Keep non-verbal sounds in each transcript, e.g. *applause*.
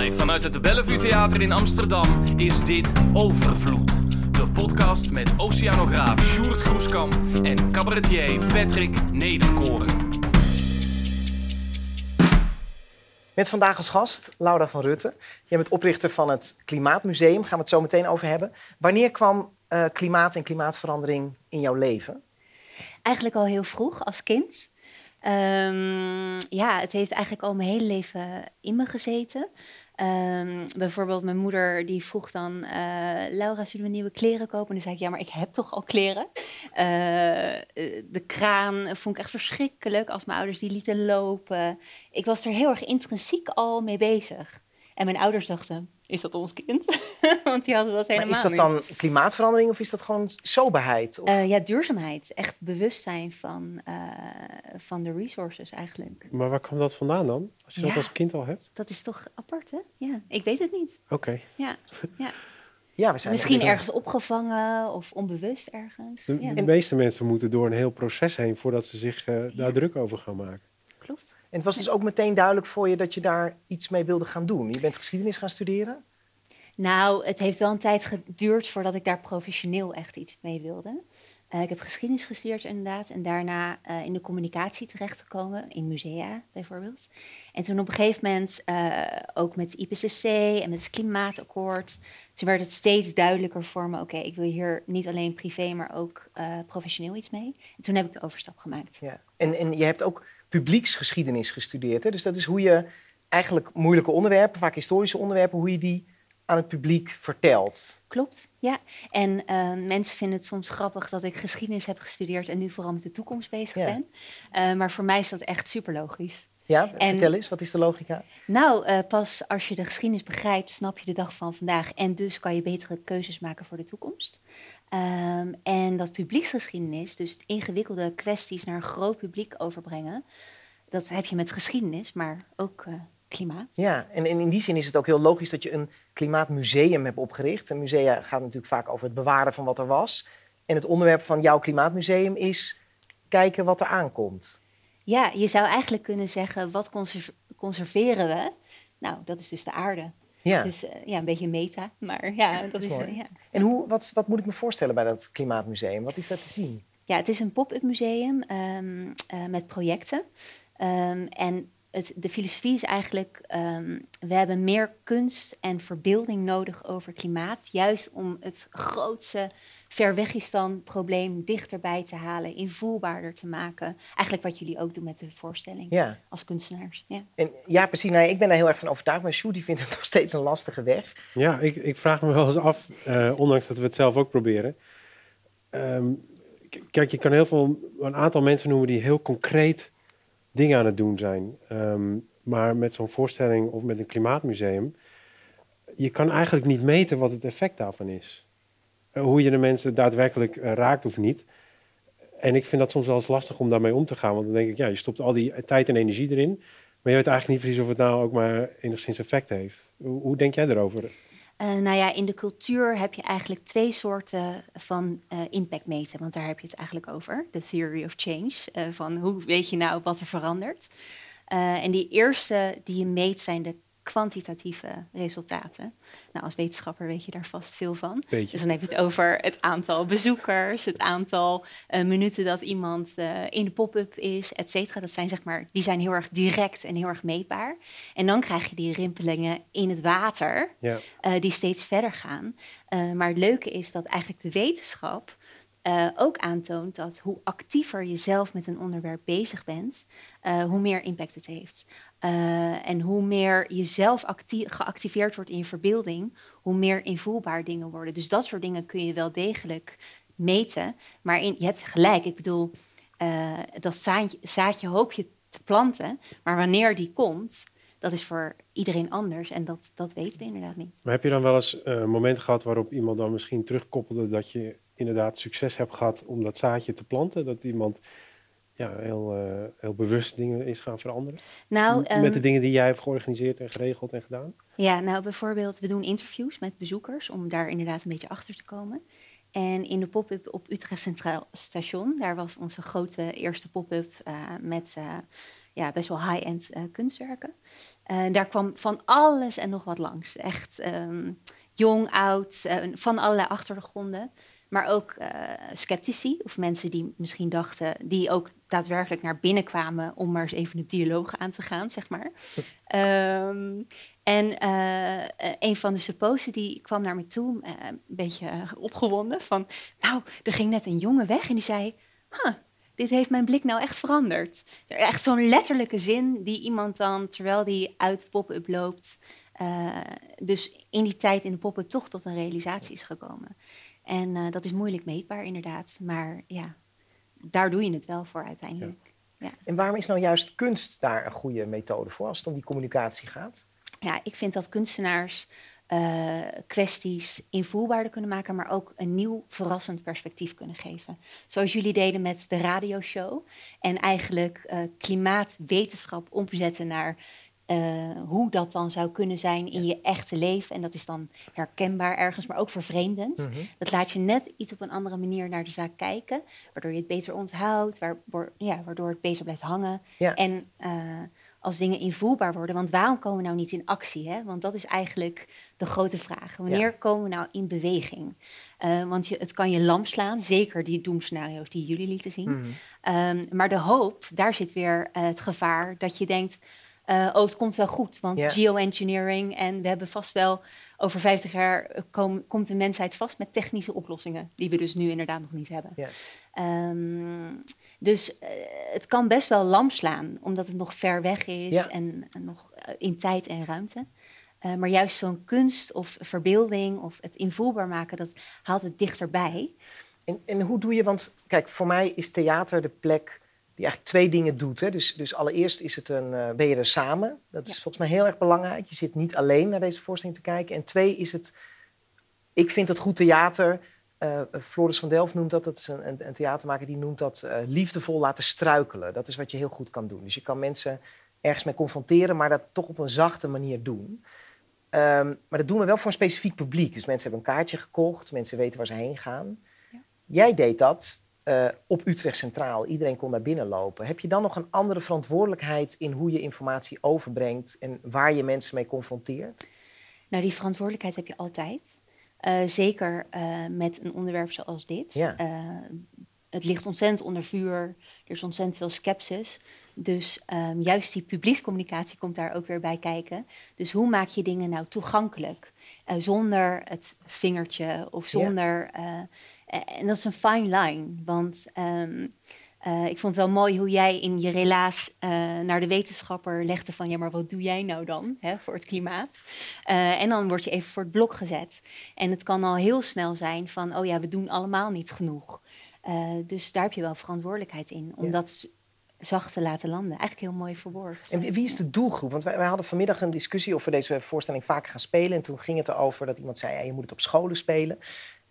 Live vanuit het Bellevue Theater in Amsterdam is dit Overvloed. De podcast met oceanograaf Sjoerd Groeskamp en cabaretier Patrick Nederkoren. Met vandaag als gast Laura van Rutte. Jij bent oprichter van het Klimaatmuseum, gaan we het zo meteen over hebben. Wanneer kwam uh, klimaat en klimaatverandering in jouw leven? Eigenlijk al heel vroeg, als kind. Um, ja, het heeft eigenlijk al mijn hele leven in me gezeten. Um, bijvoorbeeld mijn moeder die vroeg dan, uh, Laura, zullen we nieuwe kleren kopen? En dan zei ik, ja, maar ik heb toch al kleren? Uh, de kraan vond ik echt verschrikkelijk als mijn ouders die lieten lopen. Ik was er heel erg intrinsiek al mee bezig. En mijn ouders dachten, is dat ons kind? *laughs* Want die hadden dat helemaal maar is dat dan klimaatverandering of is dat gewoon soberheid? Of? Uh, ja, duurzaamheid. Echt bewustzijn van, uh, van de resources eigenlijk. Maar waar kwam dat vandaan dan? Als je ja, dat als kind al hebt? Dat is toch apart, hè? Ja, ik weet het niet. Oké. Okay. Ja, ja. Ja, we zijn Misschien ergens opgevangen of onbewust ergens. De, ja. de, meeste mensen moeten door een heel proces heen voordat ze zich uh, daar druk over gaan maken. Klopt. En het was dus ook meteen duidelijk voor je dat je daar iets mee wilde gaan doen. Je bent geschiedenis gaan studeren? Nou, het heeft wel een tijd geduurd voordat ik daar professioneel echt iets mee wilde. Uh, ik heb geschiedenis gestudeerd inderdaad en daarna uh, in de communicatie terechtgekomen, in musea bijvoorbeeld. En toen op een gegeven moment, uh, ook met IPCC en met het klimaatakkoord, toen werd het steeds duidelijker voor me, oké, okay, ik wil hier niet alleen privé, maar ook professioneel iets mee. En toen heb ik de overstap gemaakt. Ja. En, en je hebt ook publieksgeschiedenis gestudeerd, hè? dus dat is hoe je eigenlijk moeilijke onderwerpen, vaak historische onderwerpen, hoe je die aan het publiek vertelt. Klopt, ja. En uh, mensen vinden het soms grappig dat ik geschiedenis heb gestudeerd en nu vooral met de toekomst bezig ja. ben. Uh, maar voor mij is dat echt super logisch. Ja, en, vertel eens, wat is de logica? Nou, uh, pas als je de geschiedenis begrijpt, snap je de dag van vandaag. En dus kan je betere keuzes maken voor de toekomst. Um, en dat publieksgeschiedenis, dus ingewikkelde kwesties naar een groot publiek overbrengen, dat heb je met geschiedenis, maar ook klimaat. Ja, en in die zin is het ook heel logisch dat je een klimaatmuseum hebt opgericht. Een museum gaat natuurlijk vaak over het bewaren van wat er was. En het onderwerp van jouw klimaatmuseum is kijken wat er aankomt. Ja, je zou eigenlijk kunnen zeggen, wat conserv conserveren we? Nou, dat is dus de aarde. Ja. Dus uh, ja, een beetje meta, maar ja, dat, dat is... is uh, ja. En hoe, wat, wat moet ik me voorstellen bij dat klimaatmuseum? Wat is daar te zien? Ja, het is een pop-up museum um, uh, met projecten. Um, en het, de filosofie is eigenlijk, um, we hebben meer kunst en verbeelding nodig over klimaat, juist om het grootste Verwegistan-probleem dichterbij te halen, invoelbaarder te maken. Eigenlijk wat jullie ook doen met de voorstelling ja. als kunstenaars. Ja, en, ja precies. Nou, ik ben daar heel erg van overtuigd, maar Sjoerd vindt het *laughs* nog steeds een lastige weg. Ja, ik, ik vraag me wel eens af, uh, ondanks dat we het zelf ook proberen. Um, kijk, je kan heel veel, een aantal mensen noemen die heel concreet dingen aan het doen zijn. Um, maar met zo'n voorstelling of met een klimaatmuseum, je kan eigenlijk niet meten wat het effect daarvan is. Uh, hoe je de mensen daadwerkelijk uh, raakt of niet. En ik vind dat soms wel eens lastig om daarmee om te gaan. Want dan denk ik, ja, je stopt al die tijd en energie erin. Maar je weet eigenlijk niet precies of het nou ook maar enigszins effect heeft. Hoe, hoe denk jij? Uh, nou ja, in de cultuur heb je eigenlijk twee soorten van impact meten, want daar heb je het eigenlijk over. De theory of change, van hoe weet je nou wat er verandert. en die eerste die je meet zijn de kwantitatieve resultaten. Nou, als wetenschapper weet je daar vast veel van. Beetje. Dus dan heb je het over het aantal bezoekers, het aantal uh, minuten dat iemand uh, in de pop-up is, et cetera. Dat zijn zeg maar, die zijn heel erg direct en heel erg meetbaar. En dan krijg je die rimpelingen in het water, ja. uh, die steeds verder gaan. maar het leuke is dat eigenlijk de wetenschap uh, ook aantoont dat hoe actiever je zelf met een onderwerp bezig bent, uh, hoe meer impact het heeft. Uh, en hoe meer je zelf geactiveerd wordt in je verbeelding, hoe meer invoelbaar dingen worden. Dus dat soort dingen kun je wel degelijk meten. Maar in, je hebt gelijk, ik bedoel, dat zaadje, zaadje hoop je te planten, maar wanneer die komt, dat is voor iedereen anders en dat, dat weten we inderdaad niet. Maar heb je dan wel eens een moment gehad waarop iemand dan misschien terugkoppelde dat je inderdaad succes hebt gehad om dat zaadje te planten? Dat iemand ja, heel, uh, heel bewust dingen is gaan veranderen? Nou, Met de dingen die jij hebt georganiseerd en geregeld en gedaan? Ja, nou bijvoorbeeld, we doen interviews met bezoekers om daar inderdaad een beetje achter te komen. En in de pop-up op Utrecht Centraal Station, daar was onze grote eerste pop-up uh, met uh, ja, best wel high-end kunstwerken. daar kwam van alles en nog wat langs. Echt ehm, jong, oud, van allerlei achtergronden. Maar ook uh, sceptici, of mensen die misschien dachten, die ook daadwerkelijk naar binnen kwamen om maar eens even een dialoog aan te gaan, zeg maar. um, *laughs* en uh, een van de supposen die kwam naar me toe, uh, een beetje opgewonden, van nou, er ging net een jongen weg en die zei, huh, dit heeft mijn blik nou echt veranderd. Echt zo'n letterlijke zin die iemand dan, terwijl die uit pop-up loopt, dus in die tijd in de pop-up toch tot een realisatie is gekomen. En uh, dat is moeilijk meetbaar, inderdaad. Maar ja, daar doe je het wel voor uiteindelijk. Ja. En waarom is nou juist kunst daar een goede methode voor als het om die communicatie gaat? Ja, ik vind dat kunstenaars uh, kwesties invoerbaarder kunnen maken, maar ook een nieuw, verrassend perspectief kunnen geven. Zoals jullie deden met de radioshow. En eigenlijk uh, klimaatwetenschap omzetten naar hoe dat dan zou kunnen zijn in je echte leven. En dat is dan herkenbaar ergens, maar ook vervreemdend. Mm Dat laat je net iets op een andere manier naar de zaak kijken, waardoor je het beter onthoudt, waardoor, ja, waardoor het beter blijft hangen. Ja. En uh, als dingen invoelbaar worden. Want waarom komen we nou niet in actie? Hè? Want dat is eigenlijk de grote vraag. Wanneer ja. komen we nou in beweging? Uh, want je, het kan je lam slaan, zeker die doemscenario's die jullie lieten zien. Mm um, maar de hoop, daar zit weer het gevaar dat je denkt uh, oh, het komt wel goed, want geoengineering en we hebben vast wel over 50 jaar eh, kom, komt de mensheid vast met technische oplossingen, die we dus nu inderdaad nog niet hebben. Um, dus uh, het kan best wel lam slaan, omdat het nog ver weg is en, en, nog in tijd en ruimte. Uh, maar juist zo'n kunst of verbeelding of het invoelbaar maken, dat haalt het dichterbij. En, en hoe doe je, want kijk, voor mij is theater de plek die eigenlijk twee dingen doet. Hè. Dus, dus allereerst is het een, uh, ben je er samen. Dat is volgens mij heel erg belangrijk. Je zit niet alleen naar deze voorstelling te kijken. En twee is het, ik vind het goed theater. Uh, Floris van Delft noemt dat, dat is een, een, een theatermaker die noemt dat uh, liefdevol laten struikelen. Dat is wat je heel goed kan doen. Dus je kan mensen ergens mee confronteren, maar dat toch op een zachte manier doen. Um, maar dat doen we wel voor een specifiek publiek. Dus mensen hebben een kaartje gekocht, mensen weten waar ze heen gaan. Ja. Jij deed dat uh, op Utrecht Centraal. Iedereen kon daar binnenlopen. Heb je dan nog een andere verantwoordelijkheid in hoe je informatie overbrengt en waar je mensen mee confronteert? Nou, die verantwoordelijkheid heb je altijd. Uh, zeker uh, met een onderwerp zoals dit. Ja. het ligt ontzettend onder vuur. Er is ontzettend veel sceptisch. Dus um, juist die publiekscommunicatie komt daar ook weer bij kijken. Dus hoe maak je dingen nou toegankelijk? Uh, zonder het vingertje of zonder. Yeah. Uh, en dat is een fine line. Want um, uh, ik vond het wel mooi hoe jij in je relaas naar de wetenschapper legde van ja, maar wat doe jij nou dan hè, voor het klimaat? en dan word je even voor het blok gezet. En het kan al heel snel zijn van oh ja, we doen allemaal niet genoeg. dus daar heb je wel verantwoordelijkheid in. Omdat zacht te laten landen. Eigenlijk heel mooi verwoord. En wie is de doelgroep? Want wij, hadden vanmiddag een discussie of we deze voorstelling vaker gaan spelen. En toen ging het erover dat iemand zei, ja, je moet het op scholen spelen.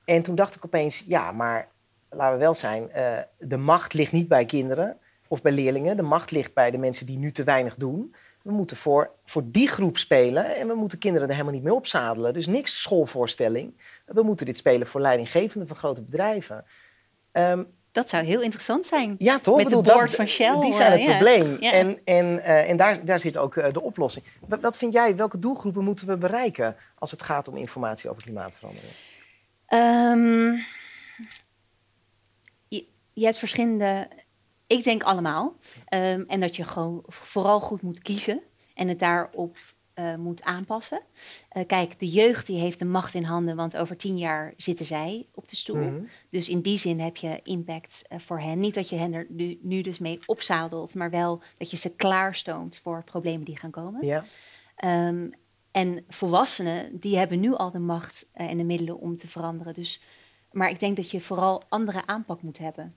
En toen dacht ik opeens, ja, maar laten we wel zijn, uh, de macht ligt niet bij kinderen of bij leerlingen. De macht ligt bij de mensen die nu te weinig doen. We moeten voor, voor die groep spelen en we moeten kinderen er helemaal niet mee opzadelen. Dus niks schoolvoorstelling. We moeten dit spelen voor leidinggevenden van grote bedrijven. Um, dat zou heel interessant zijn. Ja, toch? Met bedoel, de board van Shell. Die zijn het ja. probleem. Ja. En, en, uh, en daar, daar zit ook uh, de oplossing. Wat, wat, vind jij, welke doelgroepen moeten we bereiken als het gaat om informatie over klimaatverandering? Um, je, je, hebt verschillende, ik denk allemaal. Um, en dat je gewoon vooral goed moet kiezen en het daarop uh, moet aanpassen. Uh, kijk, de jeugd die heeft de macht in handen, want over tien jaar zitten zij op de stoel. Mm -hmm. Dus in die zin heb je impact uh, voor hen. Niet dat je hen er nu, nu, dus mee opzadelt, maar wel dat je ze klaarstoomt voor problemen die gaan komen. Ja. Um, en volwassenen, die hebben nu al de macht en de middelen om te veranderen. Dus, maar ik denk dat je vooral andere aanpak moet hebben.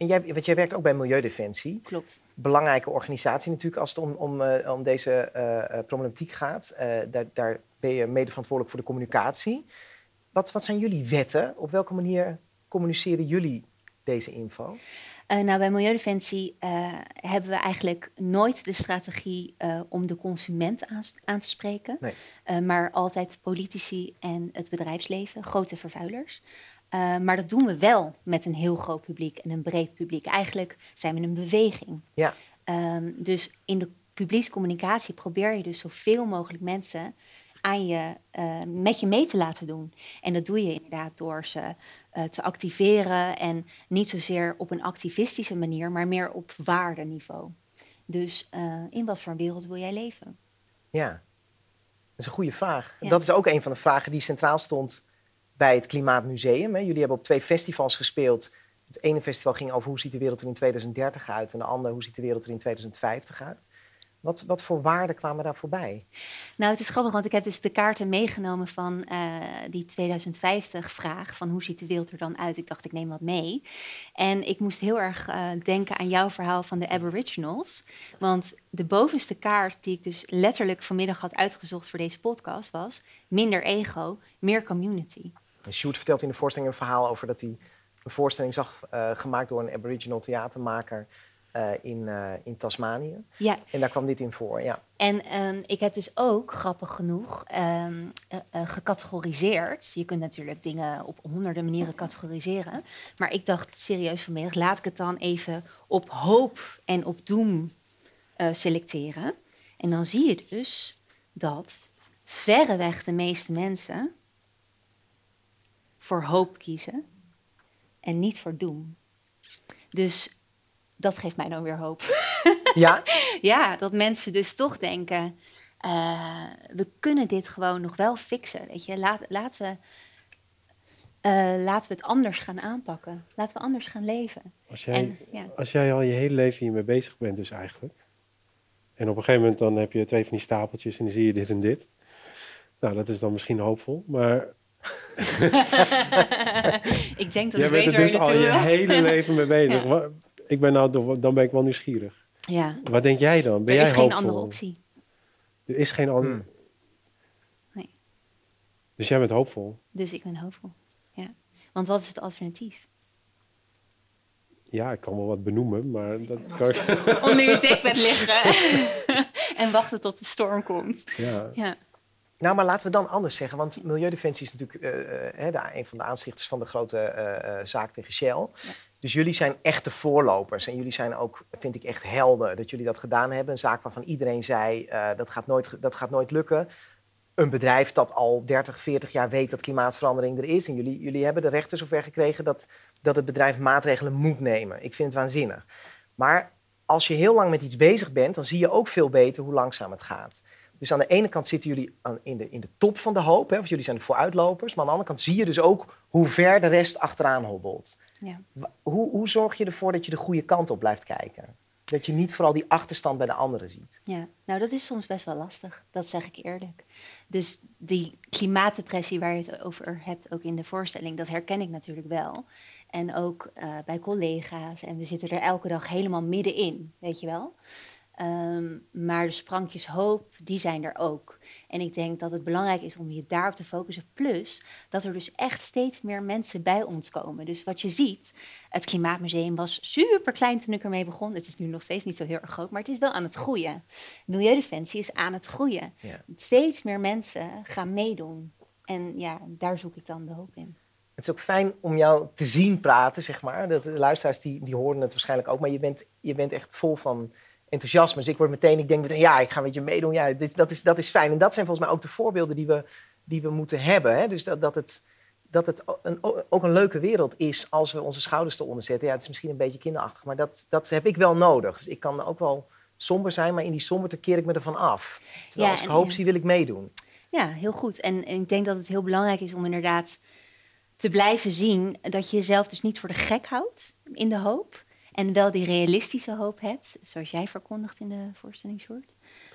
En jij, want jij werkt ook bij Milieudefensie. Klopt. Belangrijke organisatie natuurlijk als het om, om, uh, om deze uh, problematiek gaat. Uh, daar, daar, ben je mede verantwoordelijk voor de communicatie. Wat, wat zijn jullie wetten? Op welke manier communiceren jullie deze info? nou, bij Milieudefensie hebben we eigenlijk nooit de strategie om de consument aan, aan te spreken. Nee. maar altijd politici en het bedrijfsleven, grote vervuilers. Uh, maar dat doen we wel met een heel groot publiek en een breed publiek. Eigenlijk zijn we een beweging. Ja. Ehm, dus in de publiekscommunicatie probeer je dus zoveel mogelijk mensen aan je, eh, met je mee te laten doen. En dat doe je inderdaad door ze eh, te activeren en niet zozeer op een activistische manier, maar meer op waardeniveau. Dus eh, in wat voor een wereld wil jij leven? Ja, dat is een goede vraag. Ja. Dat is ook een van de vragen die centraal stond bij het Klimaatmuseum. Jullie hebben op twee festivals gespeeld. Het ene festival ging over hoe ziet de wereld er in 2030 uit... en de andere hoe ziet de wereld er in 2050 uit. Wat, wat voor waarden kwamen daar voorbij? Nou, het is grappig, want ik heb dus de kaarten meegenomen van eh, die 2050-vraag. Van hoe ziet de wereld er dan uit? Ik dacht, ik neem wat mee. En ik moest heel erg eh, denken aan jouw verhaal van de Aboriginals. Want de bovenste kaart die ik dus letterlijk vanmiddag had uitgezocht voor deze podcast was... minder ego, meer community. Sjoerd vertelt in de voorstelling een verhaal over dat hij een voorstelling zag eh, gemaakt door een Aboriginal theatermaker eh, in, eh, in Tasmanië. Ja, En daar kwam dit in voor, ja. En ehm, ik heb dus ook, grappig genoeg, eh, gecategoriseerd. Je kunt natuurlijk dingen op honderden manieren categoriseren. Maar ik dacht serieus vanmiddag, laat ik het dan even op hoop en op doem selecteren. En dan zie je dus dat verreweg de meeste mensen voor hoop kiezen en niet voor doem. Dus dat geeft mij dan weer hoop. Ja, *laughs* Ja, dat mensen dus toch denken, eh, we kunnen dit gewoon nog wel fixen. Weet je, Laat, laten, we, eh, laten we het anders gaan aanpakken. Laten we anders gaan leven. Als jij, En, ja. als jij al je hele leven hiermee bezig bent dus eigenlijk. En op een gegeven moment dan heb je twee van die stapeltjes en dan zie je dit en dit. Nou, dat is dan misschien hoopvol. Maar *laughs* ik denk dat jij ik bent weet er waar je dus al je hele *laughs* leven mee bezig. Ja. Ik ben nou, dan ben ik wel nieuwsgierig. Ja, Wat denk jij dan? Ben er jij is geen andere optie. Er is geen andere. Hmm. Nee. Dus jij bent hoopvol. Dus ik ben hoopvol. Ja. Want wat is het alternatief? Ja, ik kan wel wat benoemen, maar dat kan ik. Onder je dekbed liggen *laughs* en wachten tot de storm komt. Ja. Ja, Nou, maar laten we dan anders zeggen. Want Milieudefensie is natuurlijk eh, eh, de, een van de aanstichters van de grote eh, zaak tegen Shell. Dus jullie zijn echte voorlopers. En jullie zijn ook, vind ik, echt helden dat jullie dat gedaan hebben. Een zaak waarvan iedereen zei, dat, gaat nooit, dat gaat nooit lukken. Een bedrijf dat al 30, 40 jaar weet dat klimaatverandering er is. En jullie, jullie hebben de rechten zover gekregen dat, dat het bedrijf maatregelen moet nemen. Ik vind het waanzinnig. Maar als je heel lang met iets bezig bent, dan zie je ook veel beter hoe langzaam het gaat. Dus aan de ene kant zitten jullie in de, in de top van de hoop, hè, want jullie zijn de vooruitlopers. Maar aan de andere kant zie je dus ook hoe ver de rest achteraan hobbelt. ja. Hoe, hoe zorg je ervoor dat je de goede kant op blijft kijken? Dat je niet vooral die achterstand bij de anderen ziet. Ja, nou dat is soms best wel lastig, dat zeg ik eerlijk. Dus die klimaatdepressie waar je het over hebt, ook in de voorstelling, dat herken ik natuurlijk wel. En ook eh, bij collega's. En we zitten er elke dag helemaal middenin, weet je wel. Ehm, maar de sprankjes hoop, die zijn er ook. En ik denk dat het belangrijk is om je daarop te focussen. Plus dat er dus echt steeds meer mensen bij ons komen. Dus wat je ziet, het Klimaatmuseum was super klein toen ik ermee begon. Het is nu nog steeds niet zo heel erg groot, maar het is wel aan het groeien. Milieudefensie is aan het groeien. Ja. Steeds meer mensen gaan meedoen. En ja, daar zoek ik dan de hoop in. Het is ook fijn om jou te zien praten, zeg maar. Dat, de luisteraars die, die horen het waarschijnlijk ook. Maar je bent, je bent echt vol van enthousiasme. Dus ik word meteen, ik denk meteen, ja, ik ga met je meedoen. Ja, dit, dat, is, dat is fijn. En dat zijn volgens mij ook de voorbeelden die we, die we moeten hebben. Hè? Dus dat, dat het, dat het een, ook een leuke wereld is als we onze schouders eronder zetten. Ja, het is misschien een beetje kinderachtig, maar dat, dat heb ik wel nodig. Dus ik kan ook wel somber zijn, maar in die somberte keer ik me ervan af. Terwijl Ja, als ik hoop ja. zie, wil ik meedoen. Ja, heel goed. En, en ik denk dat het heel belangrijk is om inderdaad te blijven zien dat je jezelf dus niet voor de gek houdt in de hoop. En wel die realistische hoop hebt, zoals jij verkondigt in de voorstelling Short.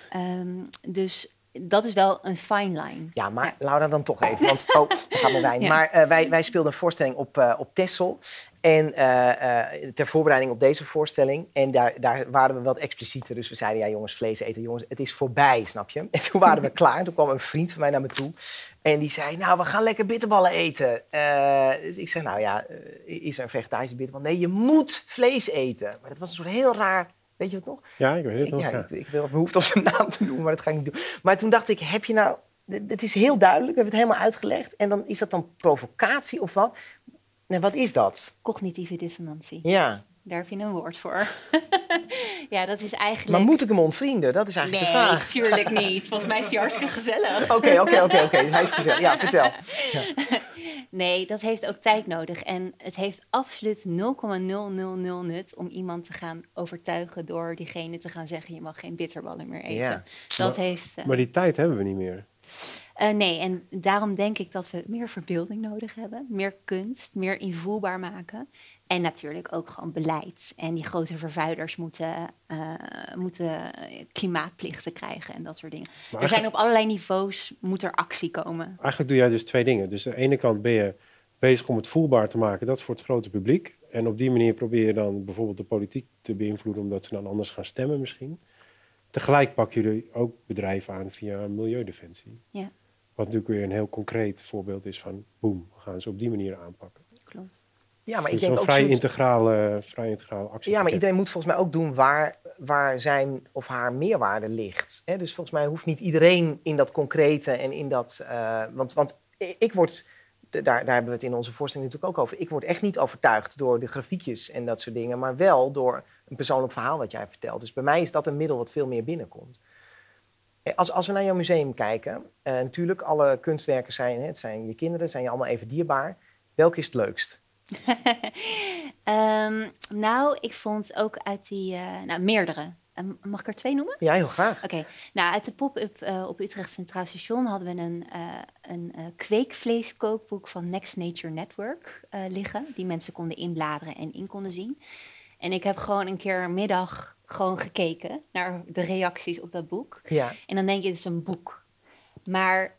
Ehm, dus dat is wel een fine line. Ja, maar Laura dan toch even, want *laughs* oh, daar gaat mijn wijn. Ja. Maar eh, wij, wij speelden een voorstelling op, eh op Texel. En eh, ter voorbereiding op deze voorstelling. En daar, daar waren we wat explicieter. Dus we zeiden, ja jongens, vlees eten, jongens, het is voorbij, snap je? En toen waren we *laughs* klaar. Toen kwam een vriend van mij naar me toe. En die zei, nou, we gaan lekker bitterballen eten. Eh, dus ik zeg, nou ja, eh, is er een vegetarische bitterbal? Nee, je moet vlees eten. Maar dat was een soort heel raar, weet je het nog? Ja, ik weet het nog. ja, ja. ik, ik wil op behoefte om zijn naam te noemen, maar dat ga ik niet doen. Maar toen dacht ik, heb je nou... Het is heel duidelijk, we hebben het helemaal uitgelegd. En dan is dat dan provocatie of wat? Nee, wat is dat? Cognitieve dissonantie. Ja, daar heb je een woord voor. *laughs* ja, dat is eigenlijk... Maar moet ik hem ontvrienden? Dat is eigenlijk nee, de vraag. tuurlijk niet. Volgens mij is die hartstikke gezellig. *laughs* Oké, oké, oké, oké. Hij is gezegd. Ja, vertel. *laughs* Nee, dat heeft ook tijd nodig. En het heeft absoluut 0,000 nut om iemand te gaan overtuigen door diegene te gaan zeggen: je mag geen bitterballen meer eten. Ja. Dat Maar- heeft. eh, Maar die tijd hebben we niet meer. eh, nee, en daarom denk ik dat we meer verbeelding nodig hebben, meer kunst, meer invoelbaar maken. En natuurlijk ook gewoon beleid. En die grote vervuilers moeten, eh, moeten klimaatplichten krijgen en dat soort dingen. Er zijn op allerlei niveaus, moet er actie komen. Eigenlijk doe jij dus twee dingen. Dus aan de ene kant ben je bezig om het voelbaar te maken. Dat is voor het grote publiek. En op die manier probeer je dan bijvoorbeeld de politiek te beïnvloeden... omdat ze dan anders gaan stemmen misschien. Tegelijk pakken jullie ook bedrijven aan via Milieudefensie. Ja. Wat natuurlijk weer een heel concreet voorbeeld is van... boem, we gaan ze op die manier aanpakken. Klopt. Ja, maar ik denk een vrij zo'n- integrale, vrij integrale actie. Ja, maar iedereen moet volgens mij ook doen waar, waar zijn of haar meerwaarde ligt. Hè? Dus volgens mij hoeft niet iedereen in dat concrete en in dat... eh, want, want ik word, daar, daar hebben we het in onze voorstelling natuurlijk ook over... ik word echt niet overtuigd door de grafiekjes en dat soort dingen... maar wel door een persoonlijk verhaal wat jij vertelt. Dus bij mij is dat een middel wat veel meer binnenkomt. Eh, Als, als we naar jouw museum kijken, eh, natuurlijk, alle kunstwerken zijn, hè, het zijn je kinderen, zijn je allemaal even dierbaar. Welke is het leukst? *laughs* Ehm, nou, ik vond ook uit die, eh, nou, meerdere. Ehm, mag ik er twee noemen? Ja, heel graag. Oké, nou uit de pop-up eh, op Utrecht Centraal Station hadden we een, eh een kweekvleeskookboek van Next Nature Network liggen. Die mensen konden inbladeren en in konden zien. En ik heb gewoon een keer een middag gewoon gekeken naar de reacties op dat boek. Ja. En dan denk je, het is een boek. Maar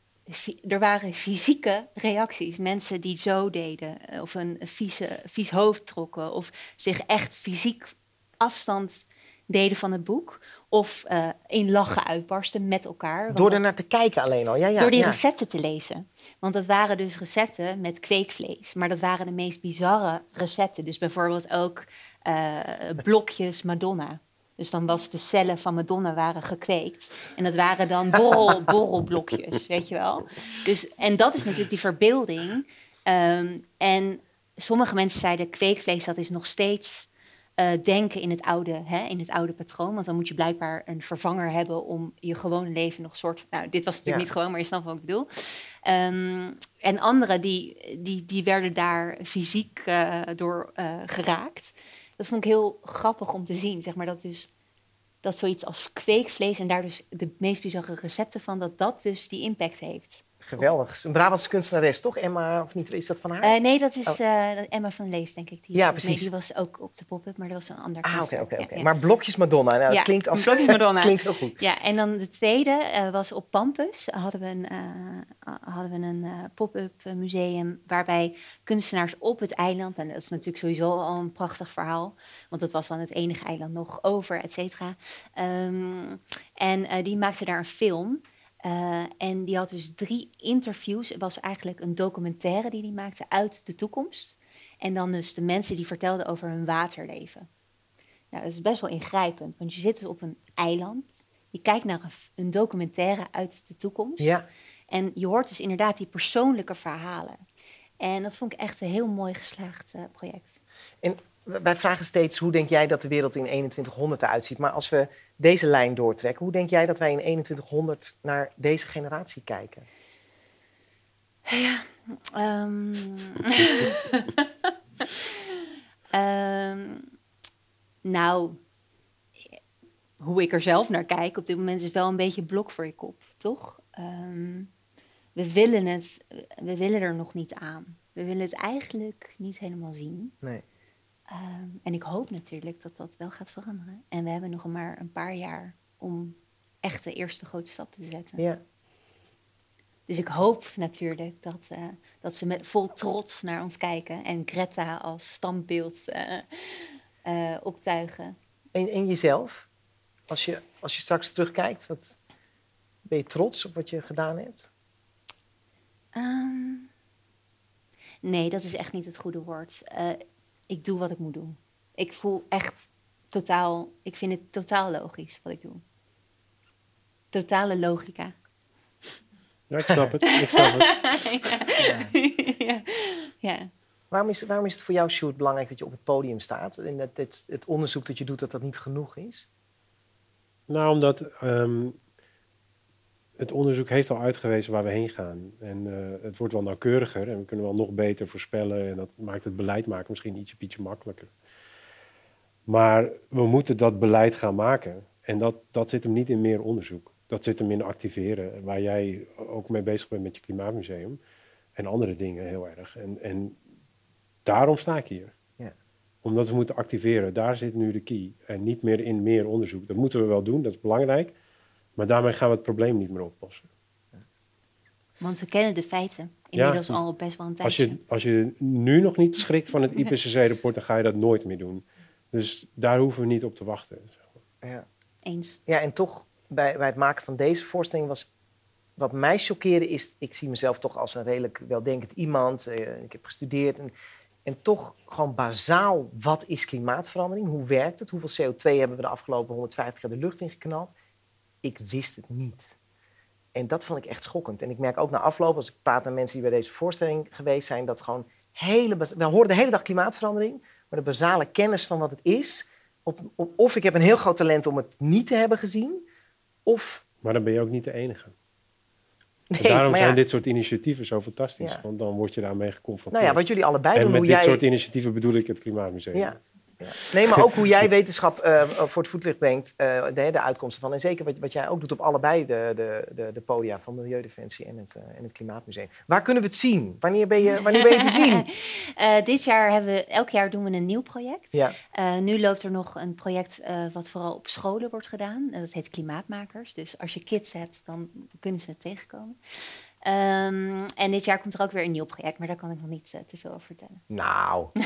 er waren fysieke reacties. Mensen die zo deden, eh, of een vieze, vies hoofd trokken, of zich echt fysiek afstand deden van het boek. Of eh, in lachen uitbarsten met elkaar. Door er naar te kijken alleen al. Ja, ja, door die ja. recepten te lezen. Want dat waren dus recepten met kweekvlees. Maar dat waren de meest bizarre recepten. Dus bijvoorbeeld ook eh, blokjes Madonna. Dus dan was de cellen van Madonna waren gekweekt. En dat waren dan borrel, *laughs* borrelblokjes, weet je wel. Dus, en dat is natuurlijk die verbeelding. Ehm, en sommige mensen zeiden kweekvlees, dat is nog steeds eh, denken in het, oude, hè, in het oude patroon. Want dan moet je blijkbaar een vervanger hebben om je gewone leven nog soort... Nou, dit was natuurlijk Ja. niet gewoon, maar je snapt wat ik bedoel. Ehm, en anderen die, die, die werden daar fysiek eh, door eh, geraakt. Dat vond ik heel grappig om te zien. Zeg maar dat dus dat zoiets als kweekvlees en daar dus de meest bizarre recepten van, dat dat dus die impact heeft. Geweldig. Een Brabantse kunstenares, toch? Emma, of niet? Is dat van haar? Eh, nee, dat is Oh. eh, Emma van Lees, denk ik. Die, Ja, Nee, precies. die was ook op de pop-up, maar dat was een ander ah, oké, oké, ja. Maar blokjes Madonna, nou, dat klinkt als... blokjes Madonna. *laughs* klinkt heel goed. Ja, en dan de tweede eh, was op Pampus. Hadden we een, eh, hadden we een eh, pop-up eh, museum waarbij kunstenaars op het eiland, en dat is natuurlijk sowieso al een prachtig verhaal, want dat was dan het enige eiland nog over, et cetera. Ehm, en eh, die maakten daar een film. Eh, en die had dus drie interviews. Het was eigenlijk een documentaire die die maakte uit de toekomst. En dan dus de mensen die vertelden over hun waterleven. Nou, dat is best wel ingrijpend, want je zit dus op een eiland. Je kijkt naar een, een documentaire uit de toekomst. Ja, En je hoort dus inderdaad die persoonlijke verhalen. En dat vond ik echt een heel mooi geslaagd eh, project. en wij vragen steeds, hoe denk jij dat de wereld in 2100 eruit ziet? Maar als we deze lijn doortrekken, hoe denk jij dat wij in 2100 naar deze generatie kijken? Ehm, *laughs* ehm, nou, hoe ik er zelf naar kijk op dit moment is wel een beetje blok voor je kop, toch? Ehm, we willen het, we willen er nog niet aan. We willen het eigenlijk niet helemaal zien. Nee. Ehm, en ik hoop natuurlijk dat dat wel gaat veranderen. En we hebben nog maar een paar jaar om echt de eerste grote stappen te zetten. Ja. Dus ik hoop natuurlijk dat, eh, dat ze met vol trots naar ons kijken en Greta als standbeeld eh, eh, optuigen. En, en jezelf? Als je, als je straks terugkijkt, wat, ben je trots op wat je gedaan hebt? Ehm, nee, dat is echt niet het goede woord. Ik doe wat ik moet doen. Ik voel echt totaal, ik vind het totaal logisch wat ik doe. Totale logica. *laughs* Ja, ik snap het. Ik snap het. *laughs* ja. ja. Waarom is, waarom is het voor jou, Sjoerd, belangrijk dat je op het podium staat? En dat het, het onderzoek dat je doet, dat dat niet genoeg is? Nou, omdat ehm, het onderzoek heeft al uitgewezen waar we heen gaan. En eh, het wordt wel nauwkeuriger en we kunnen wel nog beter voorspellen. En dat maakt het beleid maken misschien ietsje, makkelijker. Maar we moeten dat beleid gaan maken. En dat, dat zit hem niet in meer onderzoek. Dat zit hem in activeren, waar jij ook mee bezig bent met je Klimaatmuseum. En andere dingen heel erg. En, en daarom sta ik hier. Ja. Omdat we moeten activeren. Daar zit nu de key. En niet meer in meer onderzoek. Dat moeten we wel doen, dat is belangrijk. Maar daarmee gaan we het probleem niet meer oplossen. Want we kennen de feiten inmiddels al best wel een Als tijdje. je, als je nu nog niet schrikt van het *laughs* IPCC-rapport, dan ga je dat nooit meer doen. Dus daar hoeven we niet op te wachten. Ja. Eens. Ja, en toch bij, bij het maken van deze voorstelling was. Wat mij choqueerde is, ik zie mezelf toch als een redelijk weldenkend iemand. eh, ik heb gestudeerd. En, en toch gewoon bazaal, wat is klimaatverandering? Hoe werkt het? Hoeveel CO2 hebben we de afgelopen 150 jaar de lucht ingeknald? Ik wist het niet. En dat vond ik echt schokkend. En ik merk ook na afloop, als ik praat met mensen die bij deze voorstelling geweest zijn, dat gewoon hele. We horen de hele dag klimaatverandering, maar de basale kennis van wat het is. Op, op- of ik heb een heel groot talent om het niet te hebben gezien, of. Maar dan ben je ook niet de enige. En Nee, daarom ja, zijn dit soort initiatieven zo fantastisch. Ja. Want dan word je daarmee geconfronteerd. nou ja, wat jullie allebei en doen, met hoe dit jij. soort initiatieven bedoel ik het Klimaatmuseum. Ja. Ja. Nee, maar ook hoe jij *laughs* wetenschap eh, voor het voetlicht brengt, eh, de, de uitkomsten van. En zeker wat, wat jij ook doet op allebei de, de, de, de podia van Milieudefensie en het, eh, en het Klimaatmuseum. Waar kunnen we het zien? Wanneer ben je, wanneer ben je te zien? *laughs* Eh, dit jaar hebben we, elk jaar doen we een nieuw project. Ja, Eh, nu loopt er nog een project eh, wat vooral op scholen wordt gedaan. Dat heet Klimaatmakers. Dus als je kids hebt, dan kunnen ze het tegenkomen. Ehm, en dit jaar komt er ook weer een nieuw project, maar daar kan ik nog niet te veel over vertellen. nou. *laughs*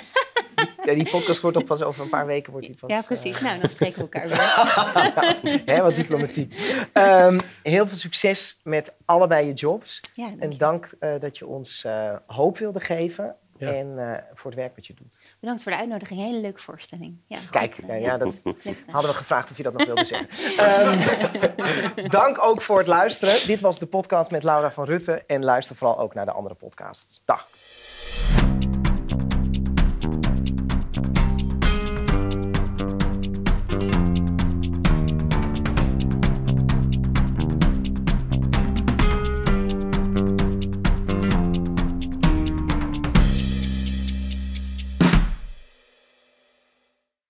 *laughs* Ja, die podcast wordt ook pas over een paar weken. Wordt die pas, ja, precies. eh, Nou, dan spreken we elkaar weer. *laughs* hè, wat diplomatiek. Ehm, heel veel succes met allebei je jobs. Ja, dank En je. dank eh, dat je ons eh, hoop wilde geven. Ja. En eh, voor het werk wat je doet. Bedankt voor de uitnodiging. Hele leuke voorstelling. Ja, Kijk, goed, ja, ja, dat hadden we gevraagd of je dat nog wilde zeggen. Ehm, *laughs* dank ook voor het luisteren. Dit was de podcast met Laura van Rutte. En luister vooral ook naar de andere podcasts. Dag.